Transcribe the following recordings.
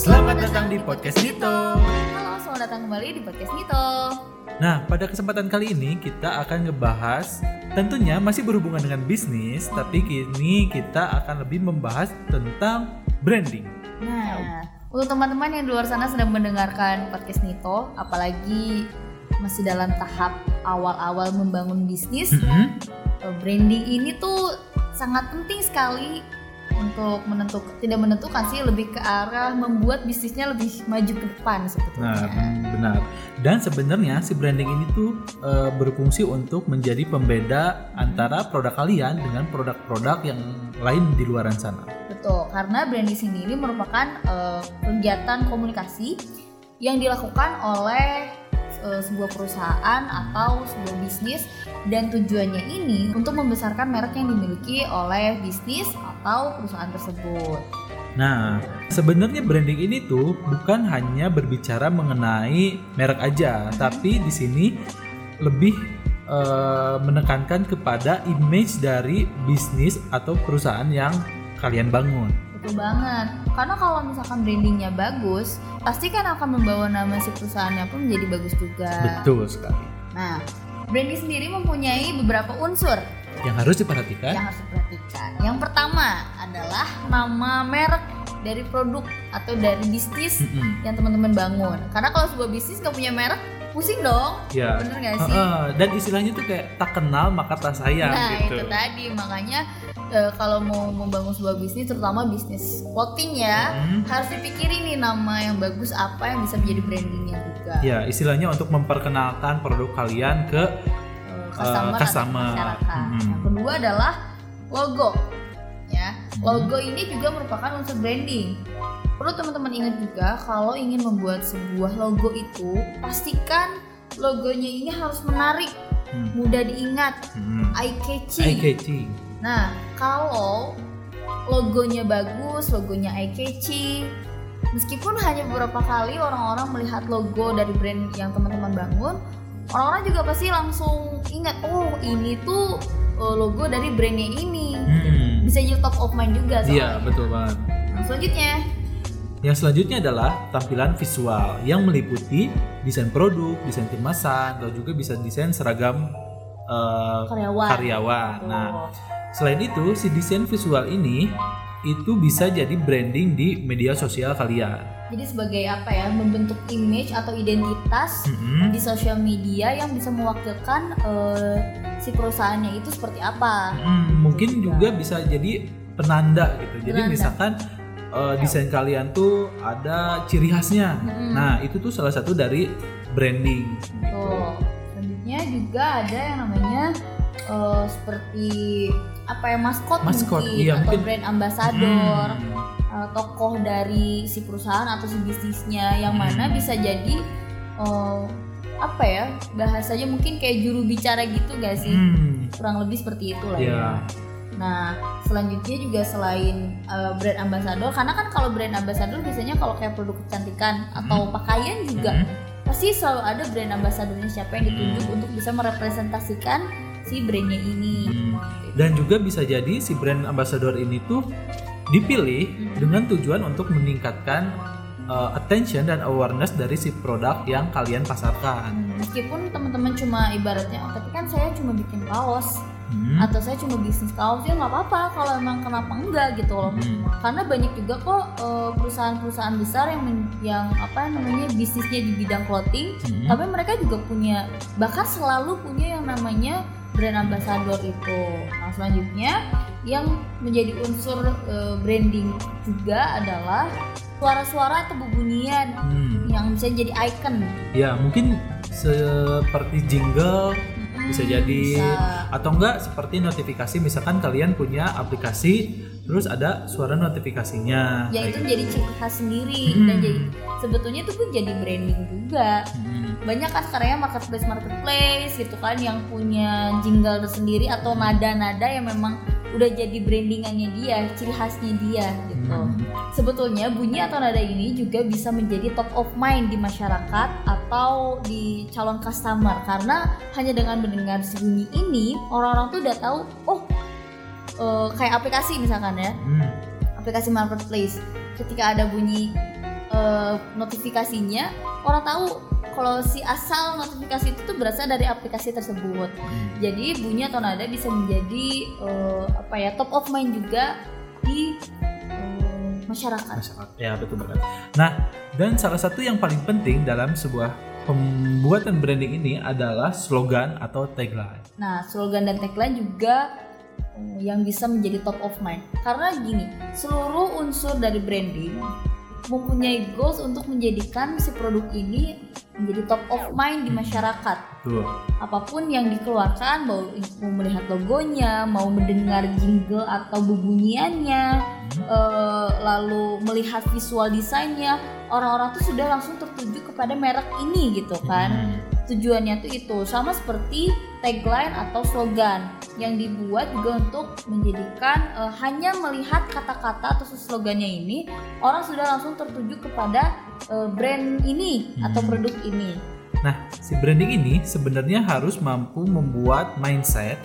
Selamat datang di podcast Nito. Halo, selamat datang kembali di podcast Nito. Nah, pada kesempatan kali ini kita akan ngebahas tentunya masih berhubungan dengan bisnis, tapi kini kita akan lebih membahas tentang branding. Nah, untuk teman-teman yang di luar sana sedang mendengarkan podcast Nito, apalagi masih dalam tahap awal-awal membangun bisnis, Mm-mm. eh, branding ini tuh sangat penting sekali untuk menentukan tidak menentukan sih lebih ke arah membuat bisnisnya lebih maju ke depan Nah, sebetulnya. benar. Dan sebenarnya si branding ini tuh eh, berfungsi untuk menjadi pembeda antara produk kalian dengan produk-produk yang lain di luaran sana. Betul, karena branding sendiri merupakan eh, kegiatan komunikasi yang dilakukan oleh eh, sebuah perusahaan atau sebuah bisnis dan tujuannya ini untuk membesarkan merek yang dimiliki oleh bisnis atau perusahaan tersebut. Nah, sebenarnya branding ini tuh bukan hanya berbicara mengenai merek aja, tapi di sini lebih eh, menekankan kepada image dari bisnis atau perusahaan yang kalian bangun. Betul banget. Karena kalau misalkan brandingnya bagus, pasti kan akan membawa nama si perusahaannya pun menjadi bagus juga. Betul sekali. Nah, branding sendiri mempunyai beberapa unsur Yang harus diperhatikan. yang harus diperhatikan. Yang pertama adalah nama merek dari produk atau dari bisnis Mm-mm. yang teman-teman bangun. Karena kalau sebuah bisnis nggak punya merek, pusing dong. Ya. Bener nggak sih? Heeh, dan istilahnya tuh kayak tak kenal maka tak sayang nah gitu. itu tadi makanya eh, kalau mau membangun sebuah bisnis, terutama bisnis clothing ya, Hmm. harus dipikirin nih nama yang bagus apa yang bisa menjadi brandingnya juga. Ya, istilahnya untuk memperkenalkan produk kalian ke Eh, customer, atau customer. masyarakat. Mm-mm. Yang kedua adalah logo. Ya, Hmm. logo ini juga merupakan unsur branding. Perlu teman-teman ingat juga kalau ingin membuat sebuah logo itu, pastikan logonya ini harus menarik, Hmm. mudah diingat, Hmm. eye catching. Eye catching. Nah, kalau logonya bagus, logonya eye catching, meskipun hanya beberapa kali orang-orang melihat logo dari brand yang teman-teman bangun, orang-orang juga pasti langsung ingat, oh ini tuh uh, logo dari brandnya ini. Hmm. Bisa jadi top of mind juga. Iya, betul banget. Nah, selanjutnya, Yang selanjutnya adalah tampilan visual yang meliputi desain produk, desain kemasan, atau juga bisa desain seragam eh, karyawan. karyawan. Nah, selain itu si desain visual ini itu bisa jadi branding di media sosial kalian. Jadi sebagai apa ya, membentuk image atau identitas Mm-mm. di sosial media yang bisa mewakilkan eh, si perusahaannya itu seperti apa. Mm, mungkin juga bisa jadi penanda gitu. Jadi Penanda. misalkan eh, desain kalian tuh ada ciri khasnya. Mm-mm. Nah, itu tuh salah satu dari branding. Tuh. Selanjutnya juga ada yang namanya eh, seperti apa ya maskot, Maskot, mungkin iya, atau mungkin. brand ambassador, Hmm. eh, tokoh dari si perusahaan atau si bisnisnya yang mana Hmm. bisa jadi eh, apa ya bahasanya mungkin kayak juru bicara gitu gak sih? Hmm. Kurang lebih seperti itu lah Iya. ya. Nah, selanjutnya juga selain uh, brand ambassador, karena kan kalau brand ambassador biasanya kalau kayak produk kecantikan atau pakaian juga Hmm. pasti selalu ada brand ambassadornya siapa yang ditunjuk untuk bisa merepresentasikan si brandnya ini. Hmm. Dan juga bisa jadi si brand ambassador ini tuh dipilih Hmm. dengan tujuan untuk meningkatkan uh, attention dan awareness dari si produk yang kalian pasarkan. Hmm, Meskipun teman-teman cuma ibaratnya, "Oh, tapi kan saya cuma bikin kaos Hmm. atau saya cuma bisnis kaos ya nggak apa-apa kalau emang kenapa enggak gitu loh. Hmm. Karena banyak juga kok eh, perusahaan-perusahaan besar yang men- yang apa namanya bisnisnya di bidang clothing Hmm. tapi mereka juga punya bahkan selalu punya yang namanya brand ambassador itu nah selanjutnya yang menjadi unsur eh, branding juga adalah suara-suara atau bubunian Hmm. yang bisa jadi icon Ya mungkin seperti jingle bisa jadi bisa. atau enggak seperti notifikasi misalkan kalian punya aplikasi terus ada suara notifikasinya. ya itu gitu. menjadi ciri khas sendiri Hmm. dan jadi sebetulnya itu pun jadi branding juga Hmm. banyak kan sekarang ya marketplace marketplace gitu kan yang punya jingle tersendiri atau nada-nada yang memang udah jadi brandingannya dia ciri khasnya dia gitu Hmm. sebetulnya bunyi atau nada ini juga bisa menjadi top of mind di masyarakat atau di calon customer karena hanya dengan mendengar si bunyi ini orang-orang tuh udah tahu oh eh, kayak aplikasi misalkan ya Hmm. aplikasi marketplace ketika ada bunyi eh, notifikasinya orang tahu kalau si asal notifikasi itu tuh berasal dari aplikasi tersebut. Jadi bunyi atau nada bisa menjadi eh, apa ya top of mind juga di eh, masyarakat. masyarakat ya betul banget nah dan salah satu yang paling penting dalam sebuah pembuatan branding ini adalah slogan atau tagline Nah, slogan dan tagline juga eh, yang bisa menjadi top of mind. Karena gini, seluruh unsur dari branding mempunyai goals untuk menjadikan si produk ini menjadi top of mind di masyarakat. tuh Apa pun yang dikeluarkan, mau, mau melihat logonya, mau mendengar jingle atau bubunyiannya, eh, lalu melihat visual desainnya, orang-orang tuh sudah langsung tertuju kepada merek ini gitu kan Hmm. Tujuannya tuh itu sama seperti tagline atau slogan yang dibuat juga untuk menjadikan eh, hanya melihat kata-kata atau slogannya ini orang sudah langsung tertuju kepada eh, brand ini atau Hmm. produk ini. nah si branding ini sebenarnya harus mampu membuat mindset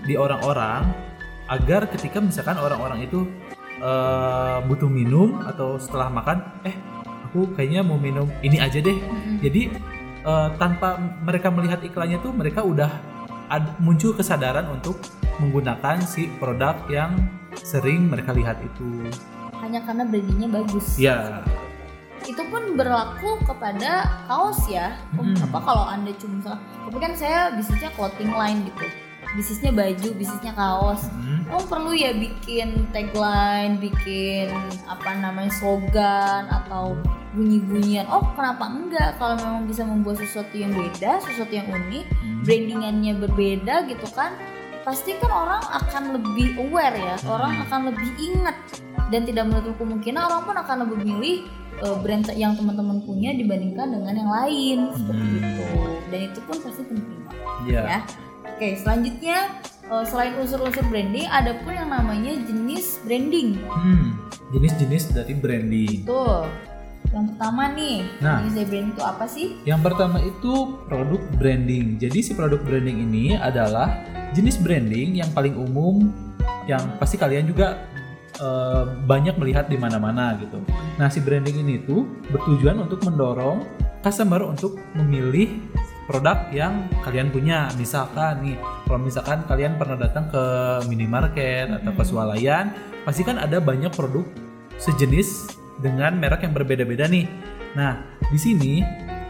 di orang-orang agar ketika misalkan orang-orang itu eh, butuh minum atau setelah makan eh aku kayaknya mau minum ini aja deh Mhm. Jadi eh, tanpa mereka melihat iklannya tuh mereka udah ad- muncul kesadaran untuk menggunakan si produk yang sering mereka lihat itu. Hanya karena brandingnya bagus. Ya, Itu pun berlaku kepada kaos ya. Mhm. Apa kalau anda cuma tapi kan saya bisnisnya clothing line gitu. Bisnisnya baju, bisnisnya kaos. mm, Oh perlu ya bikin tagline, bikin apa namanya slogan atau bunyi-bunyian. Oh kenapa enggak? Kalau memang bisa membuat sesuatu yang beda, sesuatu yang unik, mm, brandingannya berbeda gitu kan, pasti kan orang akan lebih aware ya. Orang Hmm. akan lebih ingat dan tidak menutup kemungkinan orang pun akan lebih milih eh, brand yang teman-teman punya dibandingkan dengan yang lain seperti Hmm. itu. Dan itu pun pasti penting ya, ya. Oke, selanjutnya eh, selain unsur-unsur branding, ada pun yang namanya jenis branding. Hmm, jenis-jenis dari branding. Tuh, yang pertama nih, Nah. dari branding itu apa sih? Yang pertama itu produk branding. Jadi si produk branding ini adalah jenis branding yang paling umum yang pasti kalian juga eh, banyak melihat di mana-mana gitu. Nah, si branding ini tuh bertujuan untuk mendorong customer untuk memilih produk yang kalian punya. Misalkan nih, kalau misalkan kalian pernah datang ke minimarket atau ke Mhm. swalayan, pasti kan ada banyak produk sejenis dengan merek yang berbeda-beda nih. Nah, di sini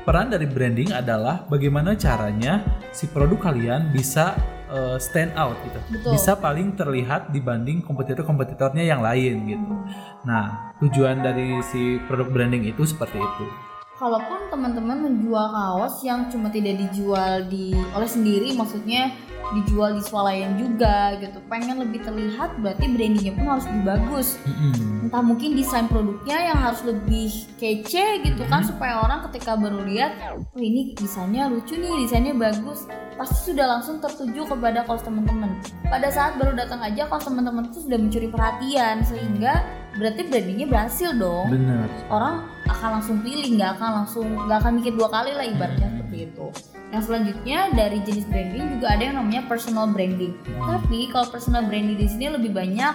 peran dari branding adalah bagaimana caranya si produk kalian bisa uh, stand out gitu. Betul. Bisa paling terlihat dibanding kompetitor-kompetitornya yang lain gitu. Hmm. Nah, tujuan dari si produk branding itu seperti itu. Kalaupun teman-teman menjual kaos yang cuma tidak dijual di oleh sendiri, maksudnya dijual di swalayan juga gitu, pengen lebih terlihat, berarti brandingnya pun harus lebih bagus. Entah mungkin desain produknya yang harus lebih kece gitu kan supaya orang ketika baru lihat oh ini desainnya lucu nih desainnya bagus pasti sudah langsung tertuju kepada kaos teman-teman pada saat baru datang aja kaos teman-teman itu sudah mencuri perhatian sehingga berarti brandingnya berhasil dong Bener. orang akan langsung pilih nggak akan langsung nggak akan mikir dua kali lah ibaratnya seperti itu yang selanjutnya dari jenis branding juga ada yang namanya personal branding tapi kalau personal branding di sini lebih banyak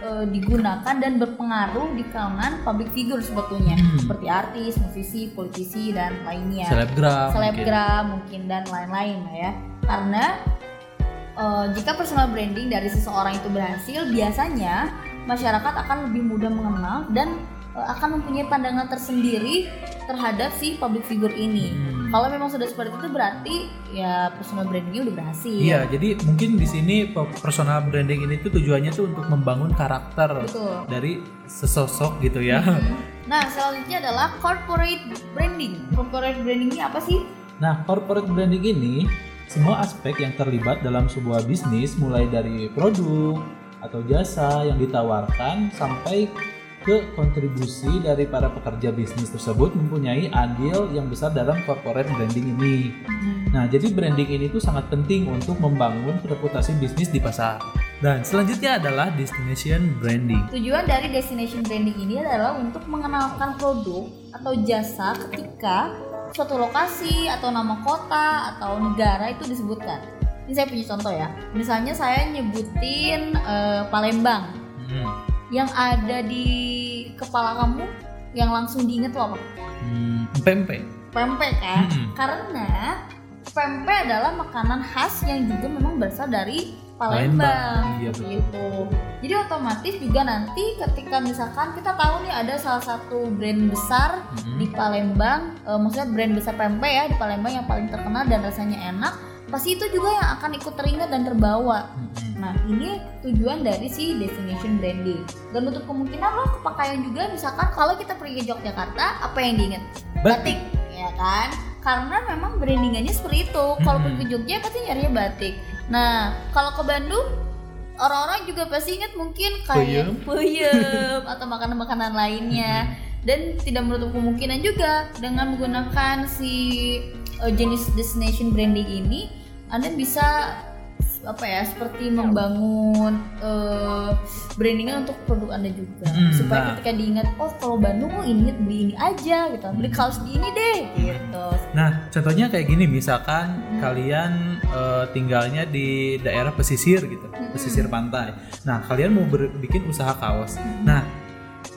eh, digunakan dan berpengaruh di kalangan public figure sebetulnya Hmm. seperti artis, musisi, politisi dan lainnya Selebgram. mungkin. selebgram mungkin dan lain-lain ya karena eh, jika personal branding dari seseorang itu berhasil biasanya masyarakat akan lebih mudah mengenal dan akan mempunyai pandangan tersendiri terhadap si public figure ini Hmm. kalau memang sudah seperti itu berarti ya personal brandingnya udah berhasil Iya, jadi mungkin di sini pe- personal branding ini tuh tujuannya tuh untuk membangun karakter betul dari sesosok gitu ya. Hmm. Nah, selanjutnya adalah corporate branding. Corporate branding ini apa sih? Nah, corporate branding ini semua aspek yang terlibat dalam sebuah bisnis mulai dari produk atau jasa yang ditawarkan sampai ke kontribusi dari para pekerja bisnis tersebut mempunyai andil yang besar dalam corporate branding ini. Nah, jadi branding ini tuh sangat penting untuk membangun reputasi bisnis di pasar. Dan selanjutnya adalah destination branding. Tujuan dari destination branding ini adalah untuk mengenalkan produk atau jasa ketika suatu lokasi atau nama kota atau negara itu disebutkan. Ini saya punya contoh ya. Misalnya saya nyebutin eh, Palembang Hmm. Yang ada di kepala kamu yang langsung diinget tuh apa? Hmm, pempek. Pempek kan? Mm-mm. Karena pempek adalah makanan khas yang juga memang berasal dari Palembang, Palembang, iya seperti betul. itu. Jadi otomatis juga nanti ketika misalkan kita tahu nih ada salah satu brand besar Mm-mm. di Palembang, eh, maksudnya brand besar pempek ya di Palembang yang paling terkenal dan rasanya enak, pasti itu juga yang akan ikut teringat dan terbawa. Nah ini tujuan dari si destination branding. Dan untuk kemungkinan lo kepakaian juga misalkan kalau kita pergi ke Yogyakarta apa yang diingat? Batik. ya kan? Karena memang brandingannya seperti itu. Kalau pergi ke Jogja pasti nyarinya batik. Nah kalau ke Bandung orang-orang juga pasti ingat mungkin kayak peyem atau makanan-makanan lainnya. Dan tidak menutup kemungkinan juga dengan menggunakan si uh, jenis destination branding ini, Anda bisa apa ya seperti membangun uh, brandingnya untuk produk anda juga. Hmm, supaya nah. ketika diingat oh kalau Bandung oh ini beli ini aja gitu. Beli kaos di ini deh gitu. Nah, contohnya kayak gini, misalkan kalian eh, tinggalnya di daerah pesisir gitu, pesisir pantai. Nah, kalian mau bikin usaha kaos. Nah,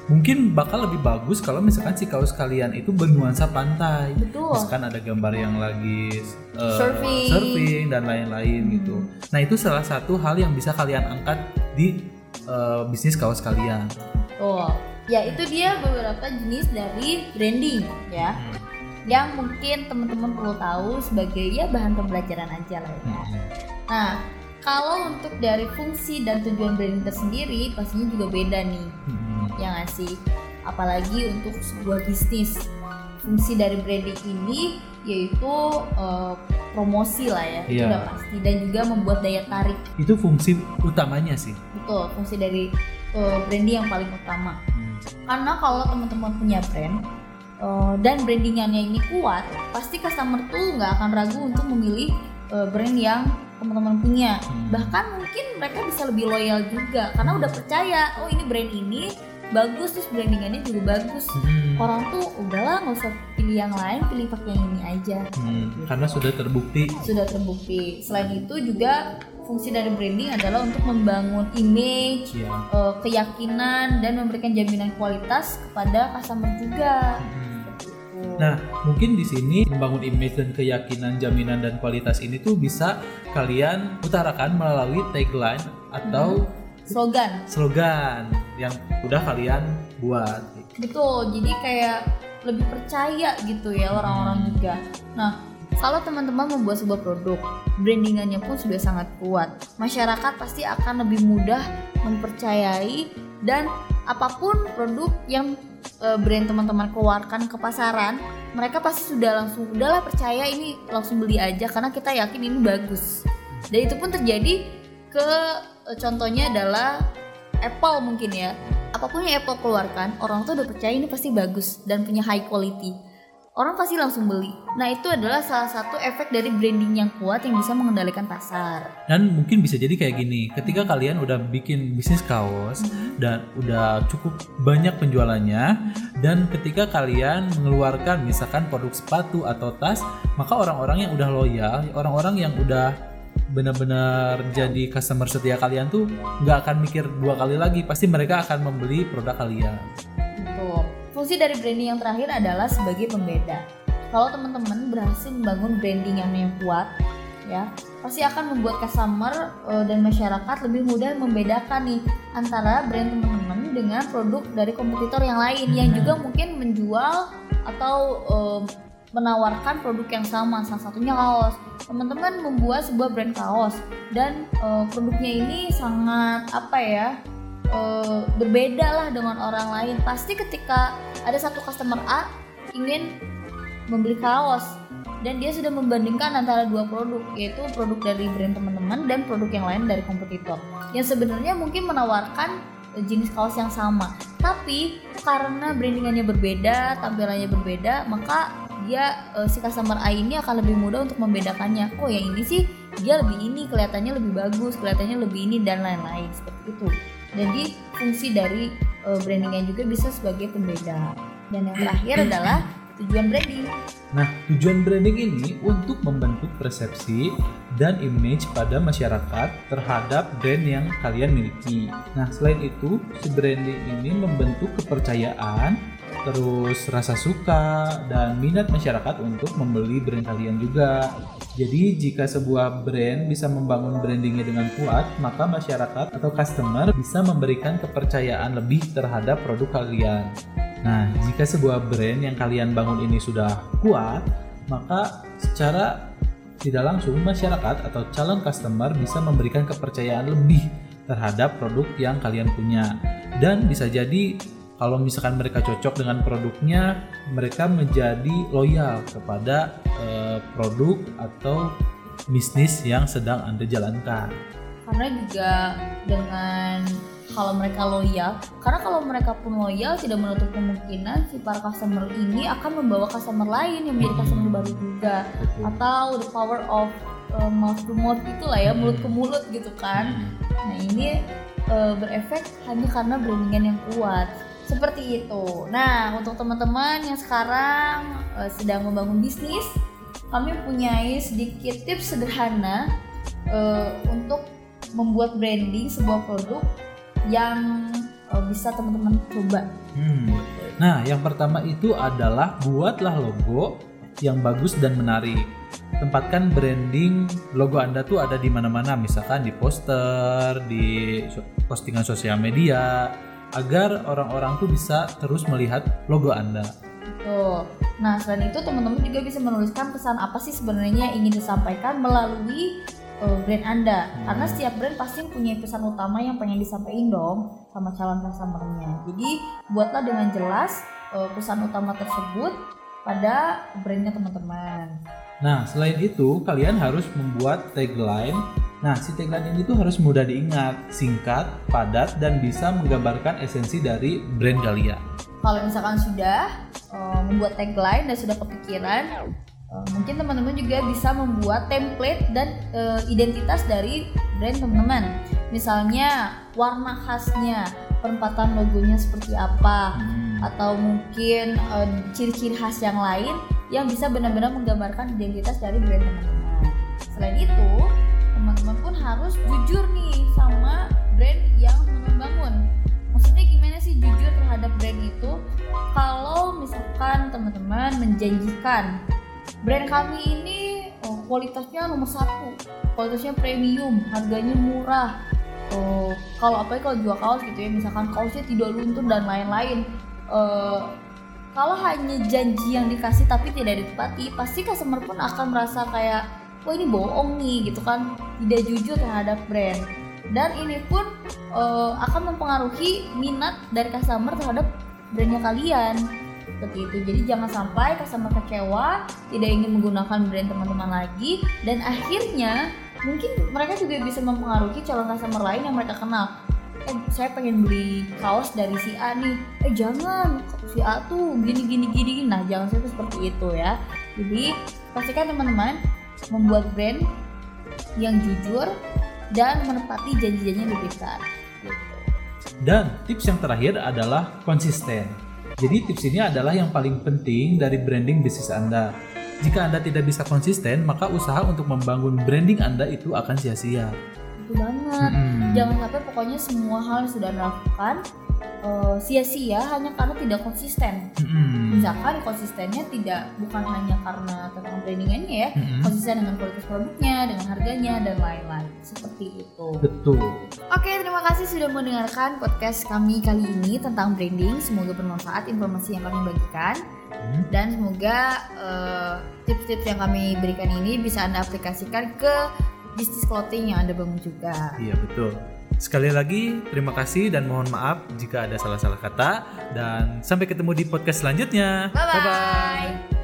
mungkin bakal lebih bagus kalau misalkan si kaos kalian itu bernuansa pantai. betul Misalkan ada gambar yang lagi eh, Surfing. surfing dan lain-lain gitu. Nah, itu salah satu hal yang bisa kalian angkat di eh, bisnis kaos kalian. Tuh, ya itu dia beberapa jenis dari branding ya. Yang mungkin teman-teman perlu tahu sebagai ya bahan pembelajaran aja lah ya. Nah, kalau untuk dari fungsi dan tujuan branding tersendiri pastinya juga beda nih. Hmm. Ya nggak sih? Apalagi untuk sebuah bisnis. Fungsi dari branding ini yaitu eh, promosi lah ya, itu Iya. udah pasti dan juga membuat daya tarik. Itu fungsi utamanya sih. Betul, fungsi dari eh, branding yang paling utama. Hmm. karena kalau teman-teman punya brand uh, dan brandingannya ini kuat pasti customer tuh nggak akan ragu untuk memilih uh, brand yang teman-teman punya Hmm. bahkan mungkin mereka bisa lebih loyal juga karena udah percaya oh ini brand ini bagus terus brandingannya juga bagus Hmm. orang tuh udahlah nggak usah pilih yang lain pilih pakai yang ini aja Hmm, karena sudah terbukti sudah terbukti selain itu juga fungsi dari branding adalah untuk membangun image ya. eh, keyakinan dan memberikan jaminan kualitas kepada customer juga. Hmm. Nah, mungkin di sini membangun image dan keyakinan, jaminan dan kualitas ini tuh bisa kalian utarakan melalui tagline atau slogan. slogan yang udah kalian buat. Betul. Jadi kayak lebih percaya gitu ya orang-orang juga. Nah, kalau teman-teman membuat sebuah produk, brandingannya pun sudah sangat kuat. Masyarakat pasti akan lebih mudah mempercayai dan apa pun produk yang eh, brand teman-teman keluarkan ke pasaran, mereka pasti sudah langsung udahlah percaya ini langsung beli aja karena kita yakin ini bagus. Dan itu pun terjadi ke eh, contohnya adalah Apple mungkin ya. Apa pun yang Apple keluarkan, orang tuh udah percaya ini pasti bagus dan punya high quality. Orang pasti langsung beli. Nah, itu adalah salah satu efek dari branding yang kuat yang bisa mengendalikan pasar. Dan mungkin bisa jadi kayak gini, ketika kalian udah bikin bisnis kaos dan udah cukup banyak penjualannya dan ketika kalian mengeluarkan misalkan produk sepatu atau tas, maka orang-orang yang udah loyal, orang-orang yang udah benar-benar jadi customer setia kalian tuh nggak akan mikir dua kali lagi, pasti mereka akan membeli produk kalian. Betul. Fungsi dari branding yang terakhir adalah sebagai pembeda. Kalau teman-teman berhasil membangun branding yang kuat, ya pasti akan membuat customer eh, dan masyarakat lebih mudah membedakan nih antara brand teman-teman dengan produk dari kompetitor yang lain yang juga mungkin menjual atau eh, menawarkan produk yang sama salah satunya kaos. Teman-teman membuat sebuah brand kaos dan eh, produknya ini sangat apa ya eh, berbeda lah dengan orang lain. Pasti ketika ada satu customer A ingin membeli kaos dan dia sudah membandingkan antara dua produk yaitu produk dari brand teman-teman dan produk yang lain dari kompetitor yang sebenarnya mungkin menawarkan eh, jenis kaos yang sama. Tapi karena brandingannya berbeda tampilannya berbeda maka dia eh, si customer A ini akan lebih mudah untuk membedakannya. Oh yang ini sih dia lebih ini kelihatannya lebih bagus kelihatannya lebih ini dan lain-lain seperti itu. Jadi fungsi dari eh, brandingnya juga bisa sebagai pembeda. Dan yang terakhir adalah tujuan branding. Nah, tujuan branding ini untuk membentuk persepsi dan image pada masyarakat terhadap brand yang kalian miliki. Nah, selain itu, si branding ini membentuk kepercayaan terus rasa suka dan minat masyarakat untuk membeli brand kalian juga. Jadi jika sebuah brand bisa membangun brandingnya dengan kuat, maka masyarakat atau customer bisa memberikan kepercayaan lebih terhadap produk kalian. Nah, jika sebuah brand yang kalian bangun ini sudah kuat, maka secara tidak langsung masyarakat atau calon customer bisa memberikan kepercayaan lebih terhadap produk yang kalian punya. Dan bisa jadi kalau misalkan mereka cocok dengan produknya, mereka menjadi loyal kepada eh, produk atau bisnis yang sedang Anda jalankan. karena juga dengan kalau mereka loyal karena kalau mereka pun loyal tidak menutup kemungkinan si para customer ini akan membawa customer lain yang menjadi customer baru juga. Atau the power of uh, mouth to mouth itulah ya mulut ke mulut gitu kan. Nah ini uh, berefek hanya karena brandingan yang kuat seperti itu nah untuk teman-teman yang sekarang uh, sedang membangun bisnis kami punya sedikit tips sederhana uh, untuk membuat branding sebuah produk yang uh, bisa teman-teman coba Hmm. Nah, yang pertama itu adalah buatlah logo yang bagus dan menarik. Tempatkan branding logo Anda tuh ada di mana-mana, misalkan di poster, di postingan sosial media, agar orang-orang tuh bisa terus melihat logo Anda. Tuh. Nah, selain itu teman-teman juga bisa menuliskan pesan apa sih sebenarnya yang ingin disampaikan melalui uh, brand Anda. Hmm. Karena setiap brand pasti punya pesan utama yang pengen disampaikan dong sama calon customernya. Jadi, buatlah dengan jelas uh, pesan utama tersebut pada brandnya teman-teman. Nah, selain itu, kalian harus membuat tagline. Nah, si tagline ini tuh harus mudah diingat, singkat, padat, dan bisa menggambarkan esensi dari brand kalian. Kalau misalkan sudah uh, membuat tagline dan sudah kepikiran, uh, mungkin teman-teman juga bisa membuat template dan uh, identitas dari brand teman-teman. Misalnya warna khasnya, perempatan logonya seperti apa, Hmm. atau mungkin uh, ciri-ciri khas yang lain yang bisa benar-benar menggambarkan identitas dari brand teman-teman. Selain itu, teman-teman pun harus jujur nih sama brand yang teman-teman bangun. Maksudnya gimana sih jujur terhadap brand itu? Kalau misalkan teman-teman menjanjikan brand kami ini oh, kualitasnya nomor satu, kualitasnya premium, harganya murah. Oh, kalau apa kalau jual kaos gitu ya, misalkan kaosnya tidak luntur dan lain-lain. Eh, kalau hanya janji yang dikasih tapi tidak ditepati, pasti customer pun akan merasa kayak, wah ini bohong nih gitu kan, tidak jujur terhadap brand. Dan ini pun eh, akan mempengaruhi minat dari customer terhadap brandnya kalian. Seperti itu. Jadi jangan sampai customer kecewa tidak ingin menggunakan brand teman-teman lagi dan akhirnya mungkin mereka juga bisa mempengaruhi calon customer lain yang mereka kenal. Eh saya pengen beli kaos dari si A nih. Eh jangan si A tuh gini gini gini. nah jangan sampai seperti itu ya. Jadi pastikan teman-teman membuat brand yang jujur dan menepati janji-janji yang diberikan gitu. Dan tips yang terakhir adalah konsisten. Jadi tips ini adalah yang paling penting dari branding bisnis Anda. Jika Anda tidak bisa konsisten, maka usaha untuk membangun branding Anda itu akan sia-sia. itu banget Mm-mm. jangan sampai pokoknya semua hal yang sudah Anda lakukan eh, sia-sia hanya karena tidak konsisten Mm-mm. misalkan konsistennya tidak bukan hanya karena tentang brandingannya ya Mm-mm. konsisten dengan kualitas produknya dengan harganya dan lain-lain seperti itu Betul. Oke, terima kasih sudah mendengarkan podcast kami kali ini tentang branding. Semoga bermanfaat informasi yang kami bagikan Hmm. dan semoga eh, tips-tips yang kami berikan ini bisa Anda aplikasikan ke bisnis clothing yang Anda bangun juga. Iya betul. Sekali lagi terima kasih dan mohon maaf jika ada salah-salah kata dan sampai ketemu di podcast selanjutnya. Bye bye.